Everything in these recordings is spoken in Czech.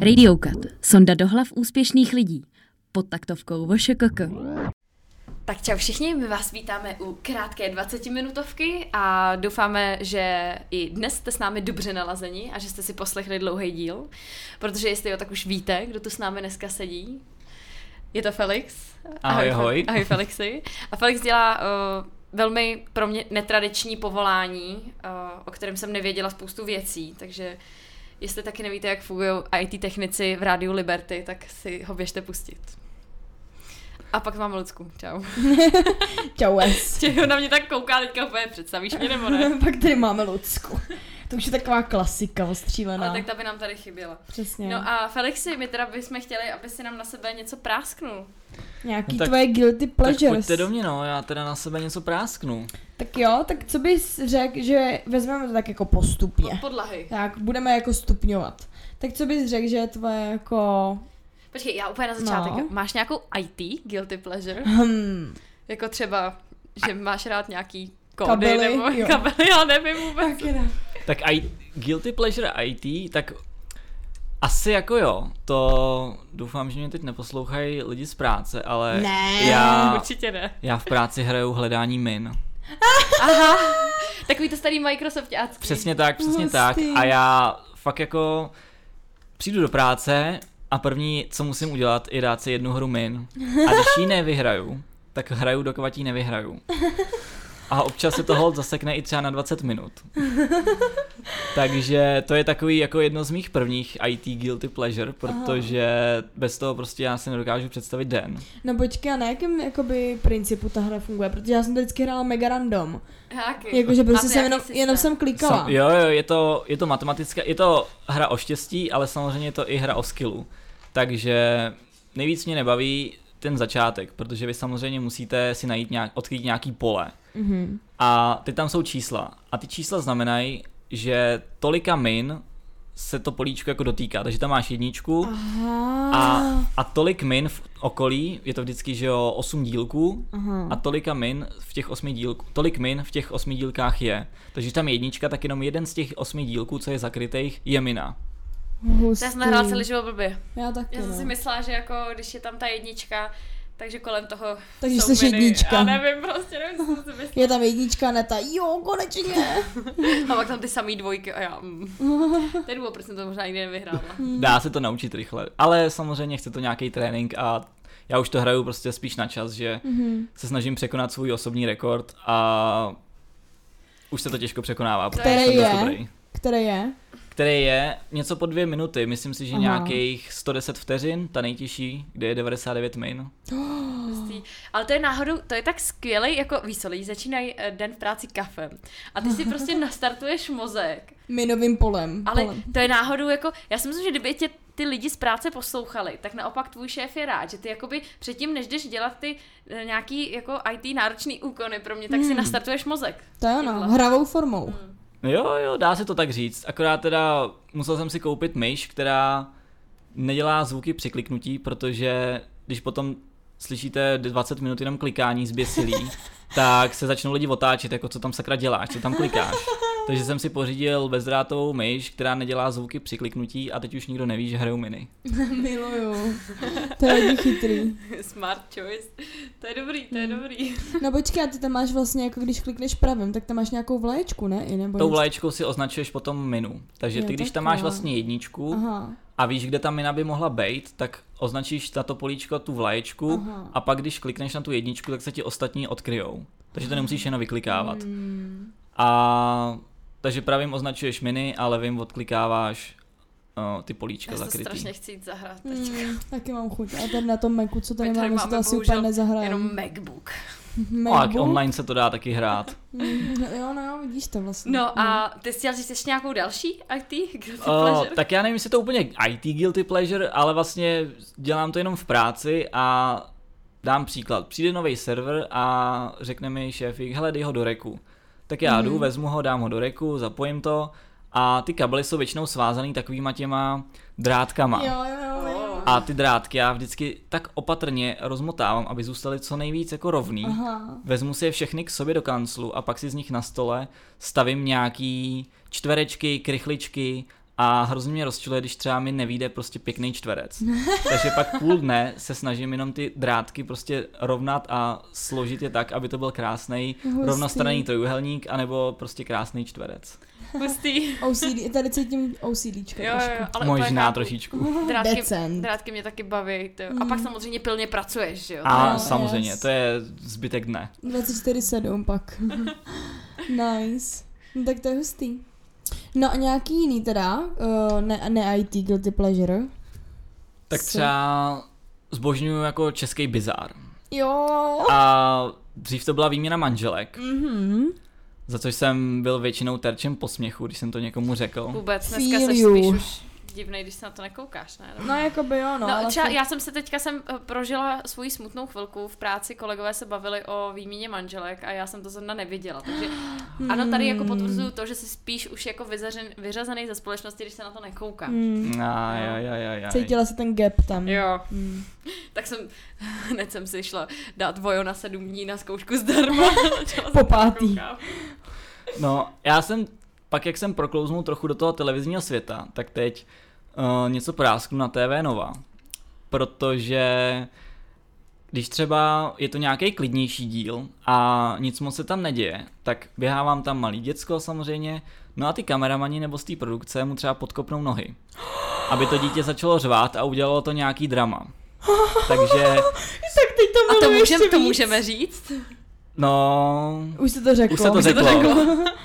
Radiokat. Sonda do hlav úspěšných lidí. Pod taktovkou VŠKK. Tak čau všichni, my vás vítáme u krátké 20-minutovky a doufáme, že i dnes jste s námi dobře nalazeni a že jste si poslechli dlouhý díl, protože jestli jo, tak už víte, kdo tu s námi dneska sedí. Je to Felix. Ahoj, ahoj. Ahoj Felixi. A Felix dělá uh, velmi pro mě netradiční povolání, uh, o kterém jsem nevěděla spoustu věcí, takže jestli taky nevíte, jak fungují IT technici v rádiu Liberty, tak si ho běžte pustit. A pak máme Lucku. Čau. Čau. Tě na mě tak kouká teďka úplně, představíš mě nebo ne? Pak tady máme Lucku. To už je taková klasika ostřílená. Ale tak ta by nám tady chyběla. Přesně. No a Felixi, my teda bychom chtěli, aby si nám na sebe něco prásknul. Nějaký No tak- tvoje guilty Tak pleasures. pojďte do mě, no, já teda na sebe něco prásknu. Tak jo, tak co bys řekl, že vezmeme to tak jako postupně. Od podlahy. Tak budeme jako stupňovat. Tak co bys řekl, že je tvoje jako... Počkej, já úplně na začátek. No. Máš nějakou IT, guilty pleasure? Hmm, Jako třeba, že máš rád nějaký kódy Kabely, nebo jo. kabely, já nevím vůbec. tak ne. Tak I, Guilty Pleasure IT, tak asi jako jo, to doufám, že mě teď neposlouchají lidi z práce, ale Ne. já, Určitě ne. já v práci hraju hledání min. Aha, takový to starý Microsoftácký. Přesně tak, přesně Hustý. tak. A já fakt jako přijdu do práce a první, co musím udělat, je dát si jednu hru min. A když ji nevyhraju, tak hraju, dokud ji nevyhraju. A občas se to hold zasekne i třeba na 20 minut. Takže to je takový jako jedno z mých prvních IT guilty pleasure, protože bez toho prostě já si nedokážu představit den. No počkej, a na jakém jakoby principu ta hra funguje? Protože já jsem to vždycky hrála mega random. Jakože prostě jsem jenom, systém? jenom jsem klikala. Sam, jo, jo, je to, je to matematická, je to hra o štěstí, ale samozřejmě je to i hra o skillu. Takže nejvíc mě nebaví ten začátek, protože vy samozřejmě musíte si najít nějak, odkrýt nějaký pole. Mhm. A teď tam jsou čísla. A ty čísla znamenají, že tolika min se to políčko jako dotýká. Takže tam máš jedničku Aha. a, a tolik min v okolí, je to vždycky, že jo, 8 dílků, Aha. a tolika min v těch osmi dílků, tolik min v těch osmi dílkách je. Takže když tam je jednička, tak jenom jeden z těch osmi dílků, co je zakrytých, je mina. Hustý. Já jsem hrála celý život blbě. Já taky, Já jsem no. si myslela, že jako když je tam ta jednička, takže kolem toho Takže jsou jsi miny. jednička. Já nevím, prostě nevím, co jsem. Je tam jednička neta, jo, konečně. A pak tam ty samý dvojky a já, mm. To je důvod, proč jsem to možná nikdy nevyhrála. Dá se to naučit rychle, ale samozřejmě chce to nějaký trénink a já už to hraju prostě spíš na čas, že Mhm. se snažím překonat svůj osobní rekord a už se to těžko překonává, protože Který jsem je? dobrý. Který je? Který je něco po dvě minuty, myslím si, že Aha. nějakých 110 vteřin, ta nejtěžší, kde je 99 min. Hustý. Ale to je náhodou, to je tak skvělý, jako víš co, lidi začínají eh, den v práci kafem. A ty si prostě nastartuješ mozek. Minovým polem. Ale polem. to je náhodou jako, já si myslím, že kdyby tě ty lidi z práce poslouchali, tak naopak tvůj šéf je rád, že ty jakoby předtím, než jdeš dělat ty eh, nějaký jako IT náročný úkony pro mě, tak si Hmm. nastartuješ mozek. To je ono, hravou formou. No Jo, jo, dá se to tak říct. Akorát teda musel jsem si koupit myš, která nedělá zvuky při kliknutí, protože když potom slyšíte 20 minut jenom klikání zběsilý, tak se začnou lidi otáčet, jako co tam sakra děláš, co tam klikáš. Takže jsem si pořídil bezdrátovou myš, která nedělá zvuky při kliknutí a teď už nikdo neví, že hrajou mini. Miluju. To je hodně chytrý. Smart choice. To je dobrý, to je dobrý. No počkej, a ty tam máš vlastně, jako když klikneš pravým, tak tam máš nějakou vlaječku, ne? I nebo Tou vlaječkou si označuješ potom minu. Takže Jo, ty, když tam máš vlastně jedničku Aha. a víš, kde ta mina by mohla být, tak označíš na to políčko tu vlaječku Aha. a pak když klikneš na tu jedničku, tak se ti ostatní odkryjou. Takže to nemusíš jenom vyklikávat. Hmm. A takže pravým označuješ miny a levým odklikáváš uh, ty políčka Já se zakrytý. strašně chci jít zahrát teď. Hmm, taky mám chuť. A tady na tom Macu, co tady tady máme, se to máme asi úplně nezahrajeme. Jenom MacBook. No, a online se to dá taky hrát. Mm, jo, no, vidíš to vlastně. No a ty jsi chtěl říct ještě nějakou další IT? Guilty Uh, pleasure? tak já nevím, jestli je to úplně IT guilty pleasure, ale vlastně dělám to jenom v práci a dám příklad. Přijde nový server a řekne mi šéfík, hele, dej ho do reku. Tak já Mhm. jdu, vezmu ho, dám ho do reku, zapojím to a ty kabely jsou většinou svázaný takovýma těma drátkama. Jo, jo, jo, jo. A ty drátky já vždycky tak opatrně rozmotávám, aby zůstaly co nejvíc jako rovný. Aha. Vezmu si je všechny k sobě do kanclu a pak si z nich na stole stavím nějaký čtverečky, krychličky a hrozně mě rozčiluje, když třeba mi nevíde prostě pěkný čtverec. Takže pak půl dne se snažím jenom ty drátky prostě rovnat a složit je tak, aby to byl krásný rovnostranný trojuhelník, anebo prostě krásný čtverec. Hustý. OCD, tady cítím OCDčka Jo, jo, trošku. jo, ale Možná chápu. trošičku. Drátky, Decent. drátky mě taky baví. To. A pak samozřejmě pilně pracuješ, že jo? A No, samozřejmě, yes. to je zbytek dne. 24-7 pak. nice. No, tak to je hustý. No a nějaký jiný teda, uh, ne, ne IT Guilty Pleasure. Tak třeba zbožňuju jako český bizár. Jo. A dřív to byla výměna manželek, Mhm. za což jsem byl většinou terčem posměchu, když jsem to někomu řekl. Vůbec, dneska Feel se spíš už divnej, když se na to nekoukáš, ne? No jako by jo, no. No, ale třeba já jsem se teďka jsem eh, prožila svoji smutnou chvilku v práci, kolegové se bavili o výměně manželek a já jsem to zrovna neviděla, takže ano, tady jako potvrzuju to, že jsi spíš už jako vyzařen, vyřazený ze společnosti, když se na to nekoukáš. Hmm. Aj, aj, aj, aj, aj. Cítila se ten gap tam. Jo, Hmm. tak jsem, hned jsem si šla dát vojo na sedm dní na zkoušku zdarma. Po pátý. No, já jsem, pak jak jsem proklouznul trochu do toho televizního světa, tak teď uh, něco prásknu na TV Nova. Protože když třeba je to nějaký klidnější díl a nic moc se tam neděje, tak běhá vám tam malý děcko samozřejmě, no a ty kameramani nebo z té produkce mu třeba podkopnou nohy. Aby to dítě začalo řvát a udělalo to nějaký drama. Takže, Tak teď to A to, miluji můžem, ještě to můžeme říct? no, Už se to řeklo. Už se to Už se to řeklo.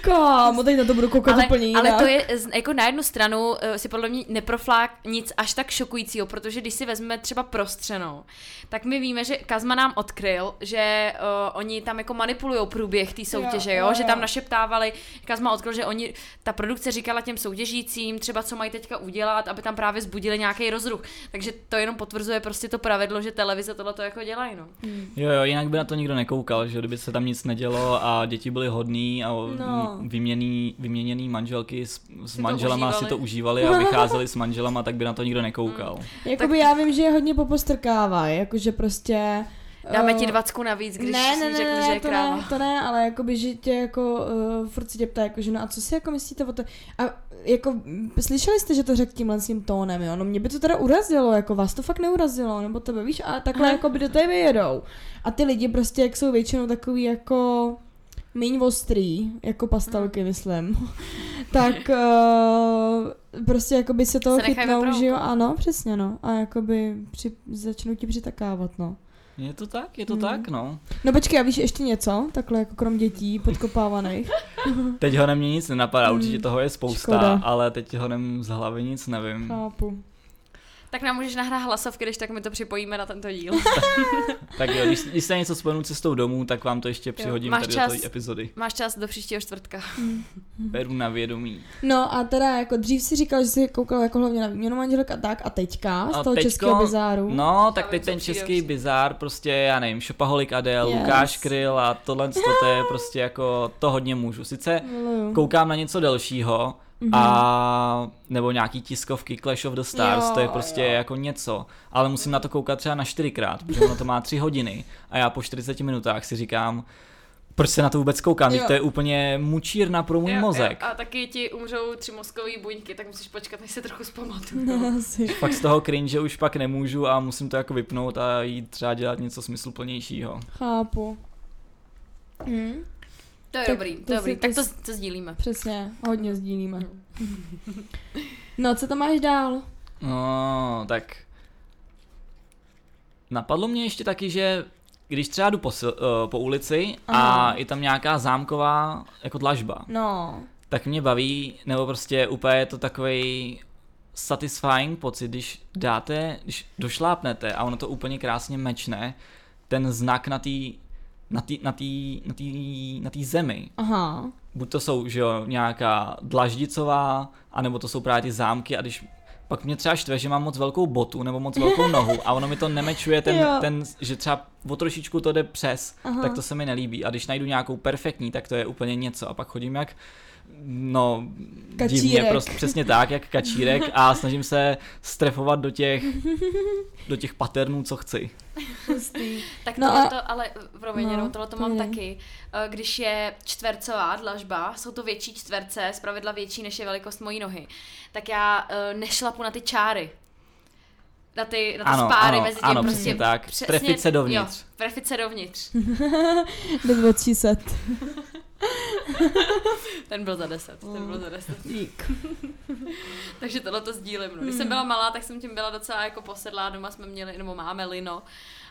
Kámo, teď na to budu koukat Ale, úplně jinak. ale to je jako na jednu stranu uh, si podle mě neproflák nic až tak šokujícího, protože když si vezmeme třeba prostřenou, tak my víme, že Kazma nám odkryl, že uh, oni tam jako manipulují průběh té soutěže, jo, Jo, jo, že tam našeptávali, Kazma odkryl, že oni, ta produkce říkala těm soutěžícím třeba, co mají teďka udělat, aby tam právě zbudili nějaký rozruch. Takže to jenom potvrzuje prostě to pravidlo, že televize tohle to jako dělají, no. Jo, jo, jinak by na to nikdo nekoukal, že kdyby se tam nic nedělo a děti byly hodný a No. No. vyměný, vyměněný manželky s, s Si to manželama si užívali. to užívali a vycházeli s manželama, tak by na to nikdo nekoukal. Jakoby já vím, že je hodně popostrkávají, jakože prostě... Dáme eh, ti dvacku navíc, když ne, ne, ne, řekl, ne, že je to kráva. ne, to ne, ale jakoby, že tě jako uh, furt se tě ptá, jako, že no a co si jako myslíte o to? A jako, slyšeli jste, že to řekl tímhle s tím tónem, jo? No mě by to teda urazilo, jako vás to fakt neurazilo, nebo tebe, víš? A takhle jako by do té vyjedou. A ty lidi prostě, jak jsou většinou takový jako míň ostrý, jako pastelky, myslím. tak uh, prostě jakoby se toho Se chytnou, že jo? Ano, přesně, no. A jakoby při, začnou ti přitakávat, no. Je to tak, je to Hmm. tak, no. No počkej, a víš ještě něco? Takhle jako krom dětí podkopávaných. Teď ho mě nic nenapadá, Hmm, určitě toho je spousta, škoda. ale teď ho z hlavy nic nevím. Chápu. Tak nám můžeš nahrát hlasovky, když tak my to připojíme na tento díl. Tak jo, když, když se něco vzpomenu cestou domů, tak vám to ještě přihodím Máš tady čas? do té epizody. Máš čas do příštího čtvrtka. Beru na vědomí. No a teda jako dřív si říkal, že jsi koukal jako hlavně na výměnu manželek a tak a teďka z A toho teďko- českého bizáru. No, tak teď ten český určitě. bizár, prostě já nevím, Šopaholik Adel, Yes. Lukáš Kryl a tohle to je prostě jako, to hodně můžu. Sice Miluju. koukám na něco delšího, Mhm. a nebo nějaký tiskovky Clash of the Stars, Jo, to je prostě jo. jako něco, ale musím na to koukat třeba na čtyřikrát, protože ono to má tři hodiny a já po 40 minutách si říkám, proč se na to vůbec koukám, to je úplně mučírna pro můj Jo, mozek. jo, A taky ti umřou tři mozkové buňky, tak musíš počkat, než se trochu zpamatuju. No. Pak z toho cringe už pak nemůžu a musím to jako vypnout a jít třeba dělat něco smysluplnějšího. Chápu. Hm, To je Tak dobrý, to to si- dobrý. to Tak to, si- to sdílíme. přesně, hodně sdílíme. No, co tam máš dál? No, tak napadlo mě ještě taky, že když třeba jdu po, eh, po ulici a Aha. je tam nějaká zámková jako dlažba, No, tak mě baví, nebo prostě úplně je to takový satisfying pocit, když dáte, když došlápnete a ono to úplně krásně mečne, ten znak na té na tý, na tý, na tý, na tý zemi. aha. Buď to jsou, že jo, nějaká dlaždicová, anebo to jsou právě ty zámky a když pak mě třeba štve, že mám moc velkou botu nebo moc velkou nohu a ono mi to nemečuje ten, Jo. ten že třeba o trošičku to jde přes, Aha. tak to se mi nelíbí. A když najdu nějakou perfektní, tak to je úplně něco. A pak chodím jak No, Kačírek. divně, prostě přesně tak, jak kačírek a snažím se strefovat do těch, do těch patternů, co chci. Hustý. Tak No no a- tohle, ale promiň, No, no, tohle to mám povídej. taky. Eh, Když je čtvercová dlažba, jsou to větší čtverce, zpravidla větší než je velikost mojí nohy, tak já uh, nešlapu na ty čáry. Na ty, na ty Ano, spáry ano, mezi tím ano, prostě. přesně tak. Trefit se dovnitř. Jo, trefit se dovnitř. Do 200. Ten byl za 10, ten byl za 10. Dík. Takže tohle to sdílím. No. Když jsem byla malá, tak jsem tím byla docela jako posedlá, doma jsme měli, nebo máme lino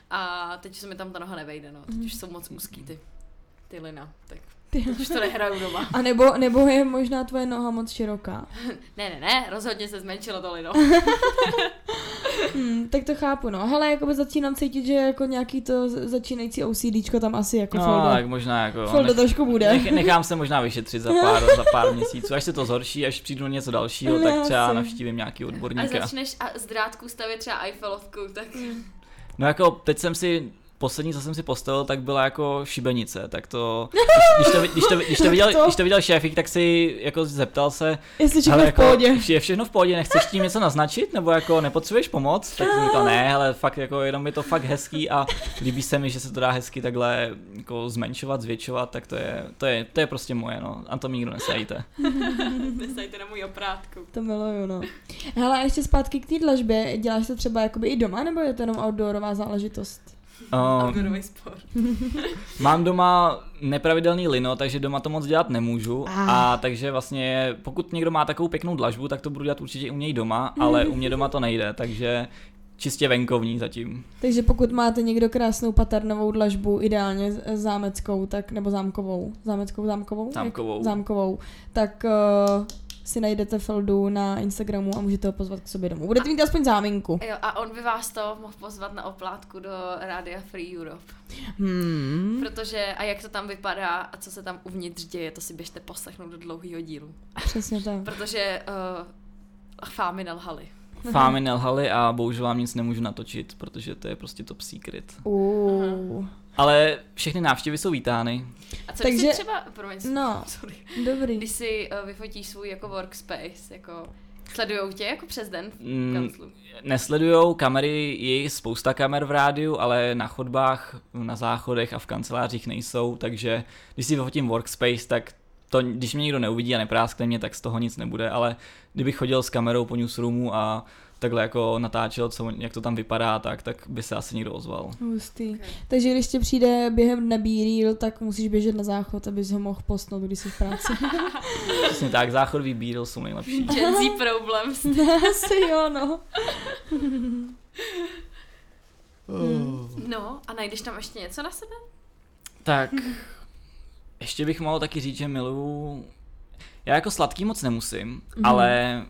a teď se mi tam ta noha nevejde, no. Teď už jsou moc úzký ty, ty lina, tak Ty. už to nehraju doma. A nebo, nebo je možná tvoje noha moc široká. Ne, ne, ne, rozhodně se zmenšilo to lino. Hmm, tak to chápu, no. Hele, jakoby začínám cítit, že jako nějaký to začínající OCDčko tam asi jako No, foldo, tak možná jako... foldo nech- trošku bude. Nech, nechám se možná vyšetřit za pár, za pár měsíců. Až se to zhorší, až přijdu něco dalšího, No, tak třeba asi. navštívím nějaký A odborníka. začneš a z drátku stavět třeba Eiffelovku, tak No jako teď jsem si poslední, co jsem si postavil, tak byla jako šibenice, tak to, když, když, to, když, to, když, to, viděl, když to viděl šéfik, tak si jako zeptal se, Jestli všechno ale v jako, pohodě. je všechno v pohodě, nechceš tím něco naznačit, nebo jako nepotřebuješ pomoc? Tak jsem říkal, ne, ale fakt jako jenom je to fakt hezký a líbí se mi, že se to dá hezky takhle jako zmenšovat, zvětšovat, tak to je, to je, to je prostě moje, no, a to mi nikdo nesajte. nesajte na můj oprátku. To miluju, no. Hele, a ještě zpátky k té dlažbě, děláš to třeba jakoby i doma, nebo je to jenom outdoorová záležitost? Uh, Outdoorový sport. Mám doma nepravidelný lino, takže doma to moc dělat nemůžu. Ah. A takže vlastně, pokud někdo má takovou pěknou dlažbu, tak to budu dělat určitě u něj doma, ale u mě doma to nejde, takže čistě venkovní zatím. Takže pokud máte někdo krásnou paternovou dlažbu, ideálně zámeckou, tak, nebo zámkovou, zámeckou, zámkovou? Zámkovou. Jak, zámkovou, tak uh, si najdete Feldu na Instagramu a můžete ho pozvat k sobě domů. Budete mít aspoň záminku. Jo, a on by vás to mohl pozvat na oplátku do Rádia Free Europe. Hmm. Protože, a jak to tam vypadá a co se tam uvnitř děje, to si běžte poslechnout do dlouhého dílu. Přesně tak. Protože uh, fámy nelhaly. Fámy nelhaly a bohužel vám nic nemůžu natočit, protože to je prostě top secret. Uh, Ale všechny návštěvy jsou vítány. A co Takže- když si třeba, promiň, no, sorry, dobrý. když si uh, vyfotíš svůj jako workspace, jako sledujou tě jako přes den v Mm, kanclu? Nesledujou kamery, je spousta kamer v rádiu, ale na chodbách, na záchodech a v kancelářích nejsou, takže když si vyfotím workspace, tak to, když mě nikdo neuvidí a nepráskne mě, tak z toho nic nebude, ale kdybych chodil s kamerou po newsroomu a takhle jako natáčel, co, jak to tam vypadá, tak, tak by se asi někdo ozval. Hustý. Okay. Takže když ti přijde během dne reel, tak musíš běžet na záchod, abys ho mohl postnout, když jsi v práci. Přesně tak, záchodový bídl jsou nejlepší. Gen Z problems. Asi jo, no. No, a najdeš tam ještě něco na sebe? Tak, ještě bych mohl taky říct, že miluju... Já jako sladký moc nemusím, Mhm. mm-hmm. ale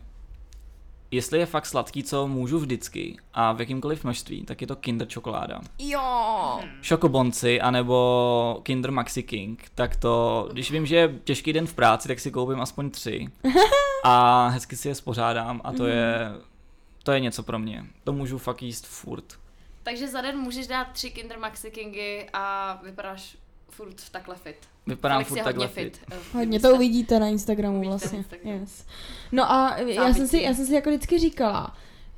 jestli je fakt sladký, co můžu vždycky a v jakýmkoliv množství, tak je to Kinder čokoláda. Jo. Šokobonci anebo Kinder Maxi King, tak to, když vím, že je těžký den v práci, tak si koupím aspoň tři a hezky si je spořádám a to je, to je něco pro mě. To můžu fakt jíst furt. Takže za den můžeš dát tři Kinder Maxi Kingy a vypadáš furt takhle fit. Vypadám Felix furt takhle hodně fit. fit. eh, Hodně to uvidíte na Instagramu Uvidíte na vlastně. Instagramu. Yes. No a já jsem, si, já jsem si jako vždycky říkala,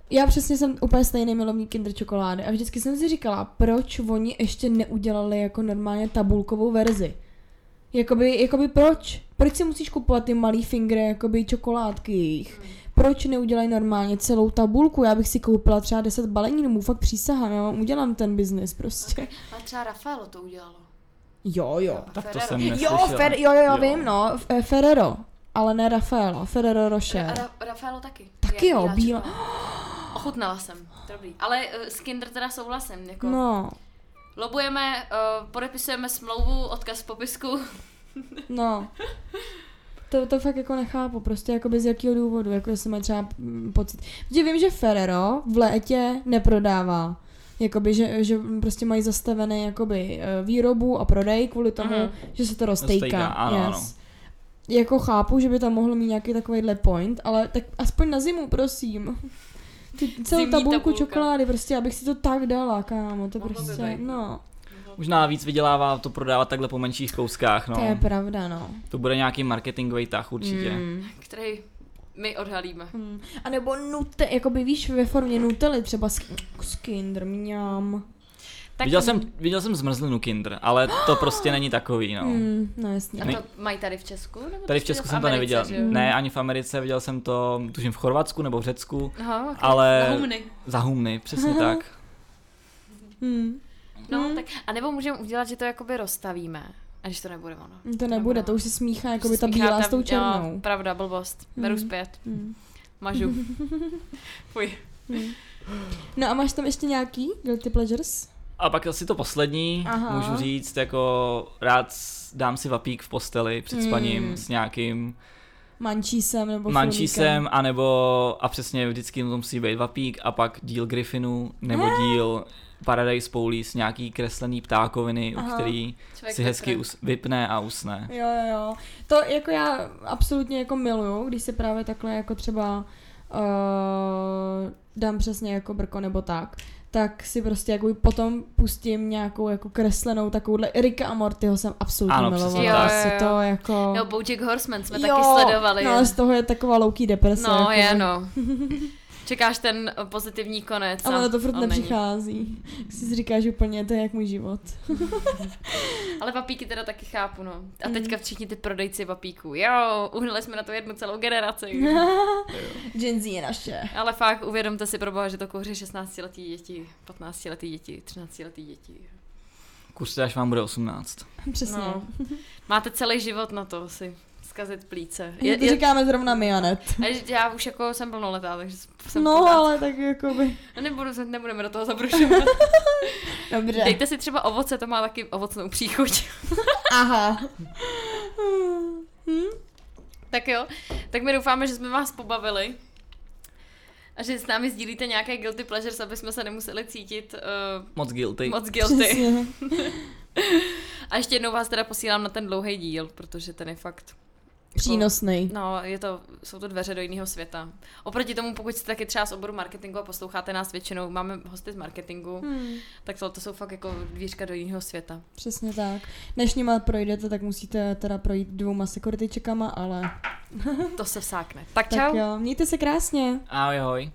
já přesně jsem úplně stejný milovník Kinder čokolády a vždycky jsem si říkala, proč oni ještě neudělali jako normálně tabulkovou verzi. Jakoby, jakoby proč? Proč si musíš kupovat ty malý fingry, jakoby čokoládky jejich? Proč neudělají normálně celou tabulku? Já bych si koupila třeba 10 balení, mu fakt přísahám, já vám udělám ten biznis prostě. Ale třeba Rafaelo to udělalo. Jo, jo. Tak to Ferrero. jsem Jo, neslyšel. Fer, jo, jo, jo, Jo. vím, no, F- eh, Ferrero, ale ne Rafaelo, Ferrero Rocher. Ra- Ra- Rafaelo taky. Taky Je- jo, bílá. Ochutnala jsem, dobrý. Ale uh, s Kinder teda souhlasím, jako No, lobujeme, uh, podepisujeme smlouvu, odkaz v popisku. no. To, to fakt jako nechápu, prostě jako bez jakého důvodu, jako jestli mají třeba mm, pocit. Protože vím, že Ferrero v létě neprodává. Jakoby, že, že prostě mají zastavené jakoby eh, výrobu a prodej kvůli tomu, Mhm. že se to roztejká. Roztejká, ano, ano. Jako chápu, že by tam mohlo mít nějaký takovýhle point, ale tak aspoň na zimu, prosím. Ty celou Zimní tabulku tabulka. čokolády, prostě abych si to tak dala, kámo, to Mohlo prostě, být. no. Možná víc vydělává to prodávat takhle po menších kouskách, no. To je pravda, no. To bude nějaký marketingový tah určitě. Mm. Který my odhalíme. Hmm. A nebo nute, jakoby víš, ve formě nutely, třeba z Kinder, mňam. Tak Viděl, jsem, viděl jsem zmrzlinu Kinder, ale to prostě není takový, no. Hmm, no jasně. A to mají tady v Česku? Nebo Tady v to Česku v jsem to Americe, neviděl. že? Ne, ani v Americe, viděl jsem to, tuším v Chorvatsku nebo v Řecku, Aha, okay. ale Na humny. za humny, přesně tak. Hmm. No, Hmm. tak, a nebo můžeme udělat, že to jakoby rozstavíme. A když to nebude ono. To nebude, to už se smíchá, jakoby ta Smíchá bílá s tou Jo, černou. pravda, blbost. Beru Hmm. zpět. Hmm. Mažu. Fuj. No a máš tam ještě nějaký guilty pleasures? A pak asi to poslední, Aha. můžu říct, jako rád dám si vapík v posteli před spaním Mm. s nějakým Mančísem nebo mančísem, anebo a přesně vždycky to musí být vapík a pak díl Griffinu nebo díl Paradise Police, nějaký kreslený ptákoviny, u Aha. který Člověk si hezky vypne. us- vypne a usne. Jo, jo, jo. To jako já absolutně jako miluju, když se právě takhle jako třeba uh, dám přesně jako brko nebo tak, tak si prostě jako potom pustím nějakou jako kreslenou takovouhle Erika a Mortyho jsem absolutně Ano, milovala. Prostě Jo, jo, jo. to jako... Jo, Bojack Horseman jsme Jo, taky sledovali. No ale z toho je taková louký deprese. No, jako, je že- no. Čekáš ten eh, pozitivní konec. Ale to furt nepřichází. Si si říkáš úplně, to je jak můj život. Ale papíky teda taky chápu, no. A Mhm. teďka všichni ty prodejci papíků. Jo, uhnuli jsme na to jednu celou generaci. Gen Z je naše. Ale fakt uvědomte si pro boha, že to kouří 16-letý děti, 15-letý děti, 13-letý děti. Kurz až vám bude 18. Přesně. No. Máte celý život na to si zkazit plíce. Je, to říkáme zrovna my, Anet. je, já už jako jsem plnoletá, takže jsem No, pořád- ale tak jakoby... Nebudu, se- nebudeme do toho zabrušovat. Dobře. Dejte si třeba ovoce, to má taky ovocnou příchuť. Aha. Hm? tak jo, tak my doufáme, že jsme vás pobavili. A že s námi sdílíte nějaké guilty pleasures, aby jsme se nemuseli cítit uh, Moc guilty. moc guilty. A ještě jednou vás teda posílám na ten dlouhý díl, protože ten je fakt Přínosný. No, je to, jsou to dveře do jiného světa. Oproti tomu, pokud jste taky třeba z oboru marketingu a posloucháte nás většinou, máme hosty z marketingu, Hmm. tak to, to jsou fakt jako dvířka do jiného světa. Přesně tak. Než nima projdete, tak musíte teda projít dvouma security checkama, ale To se vsákne. Tak tak čau. jo, mějte se krásně. Ahoj, ahoj.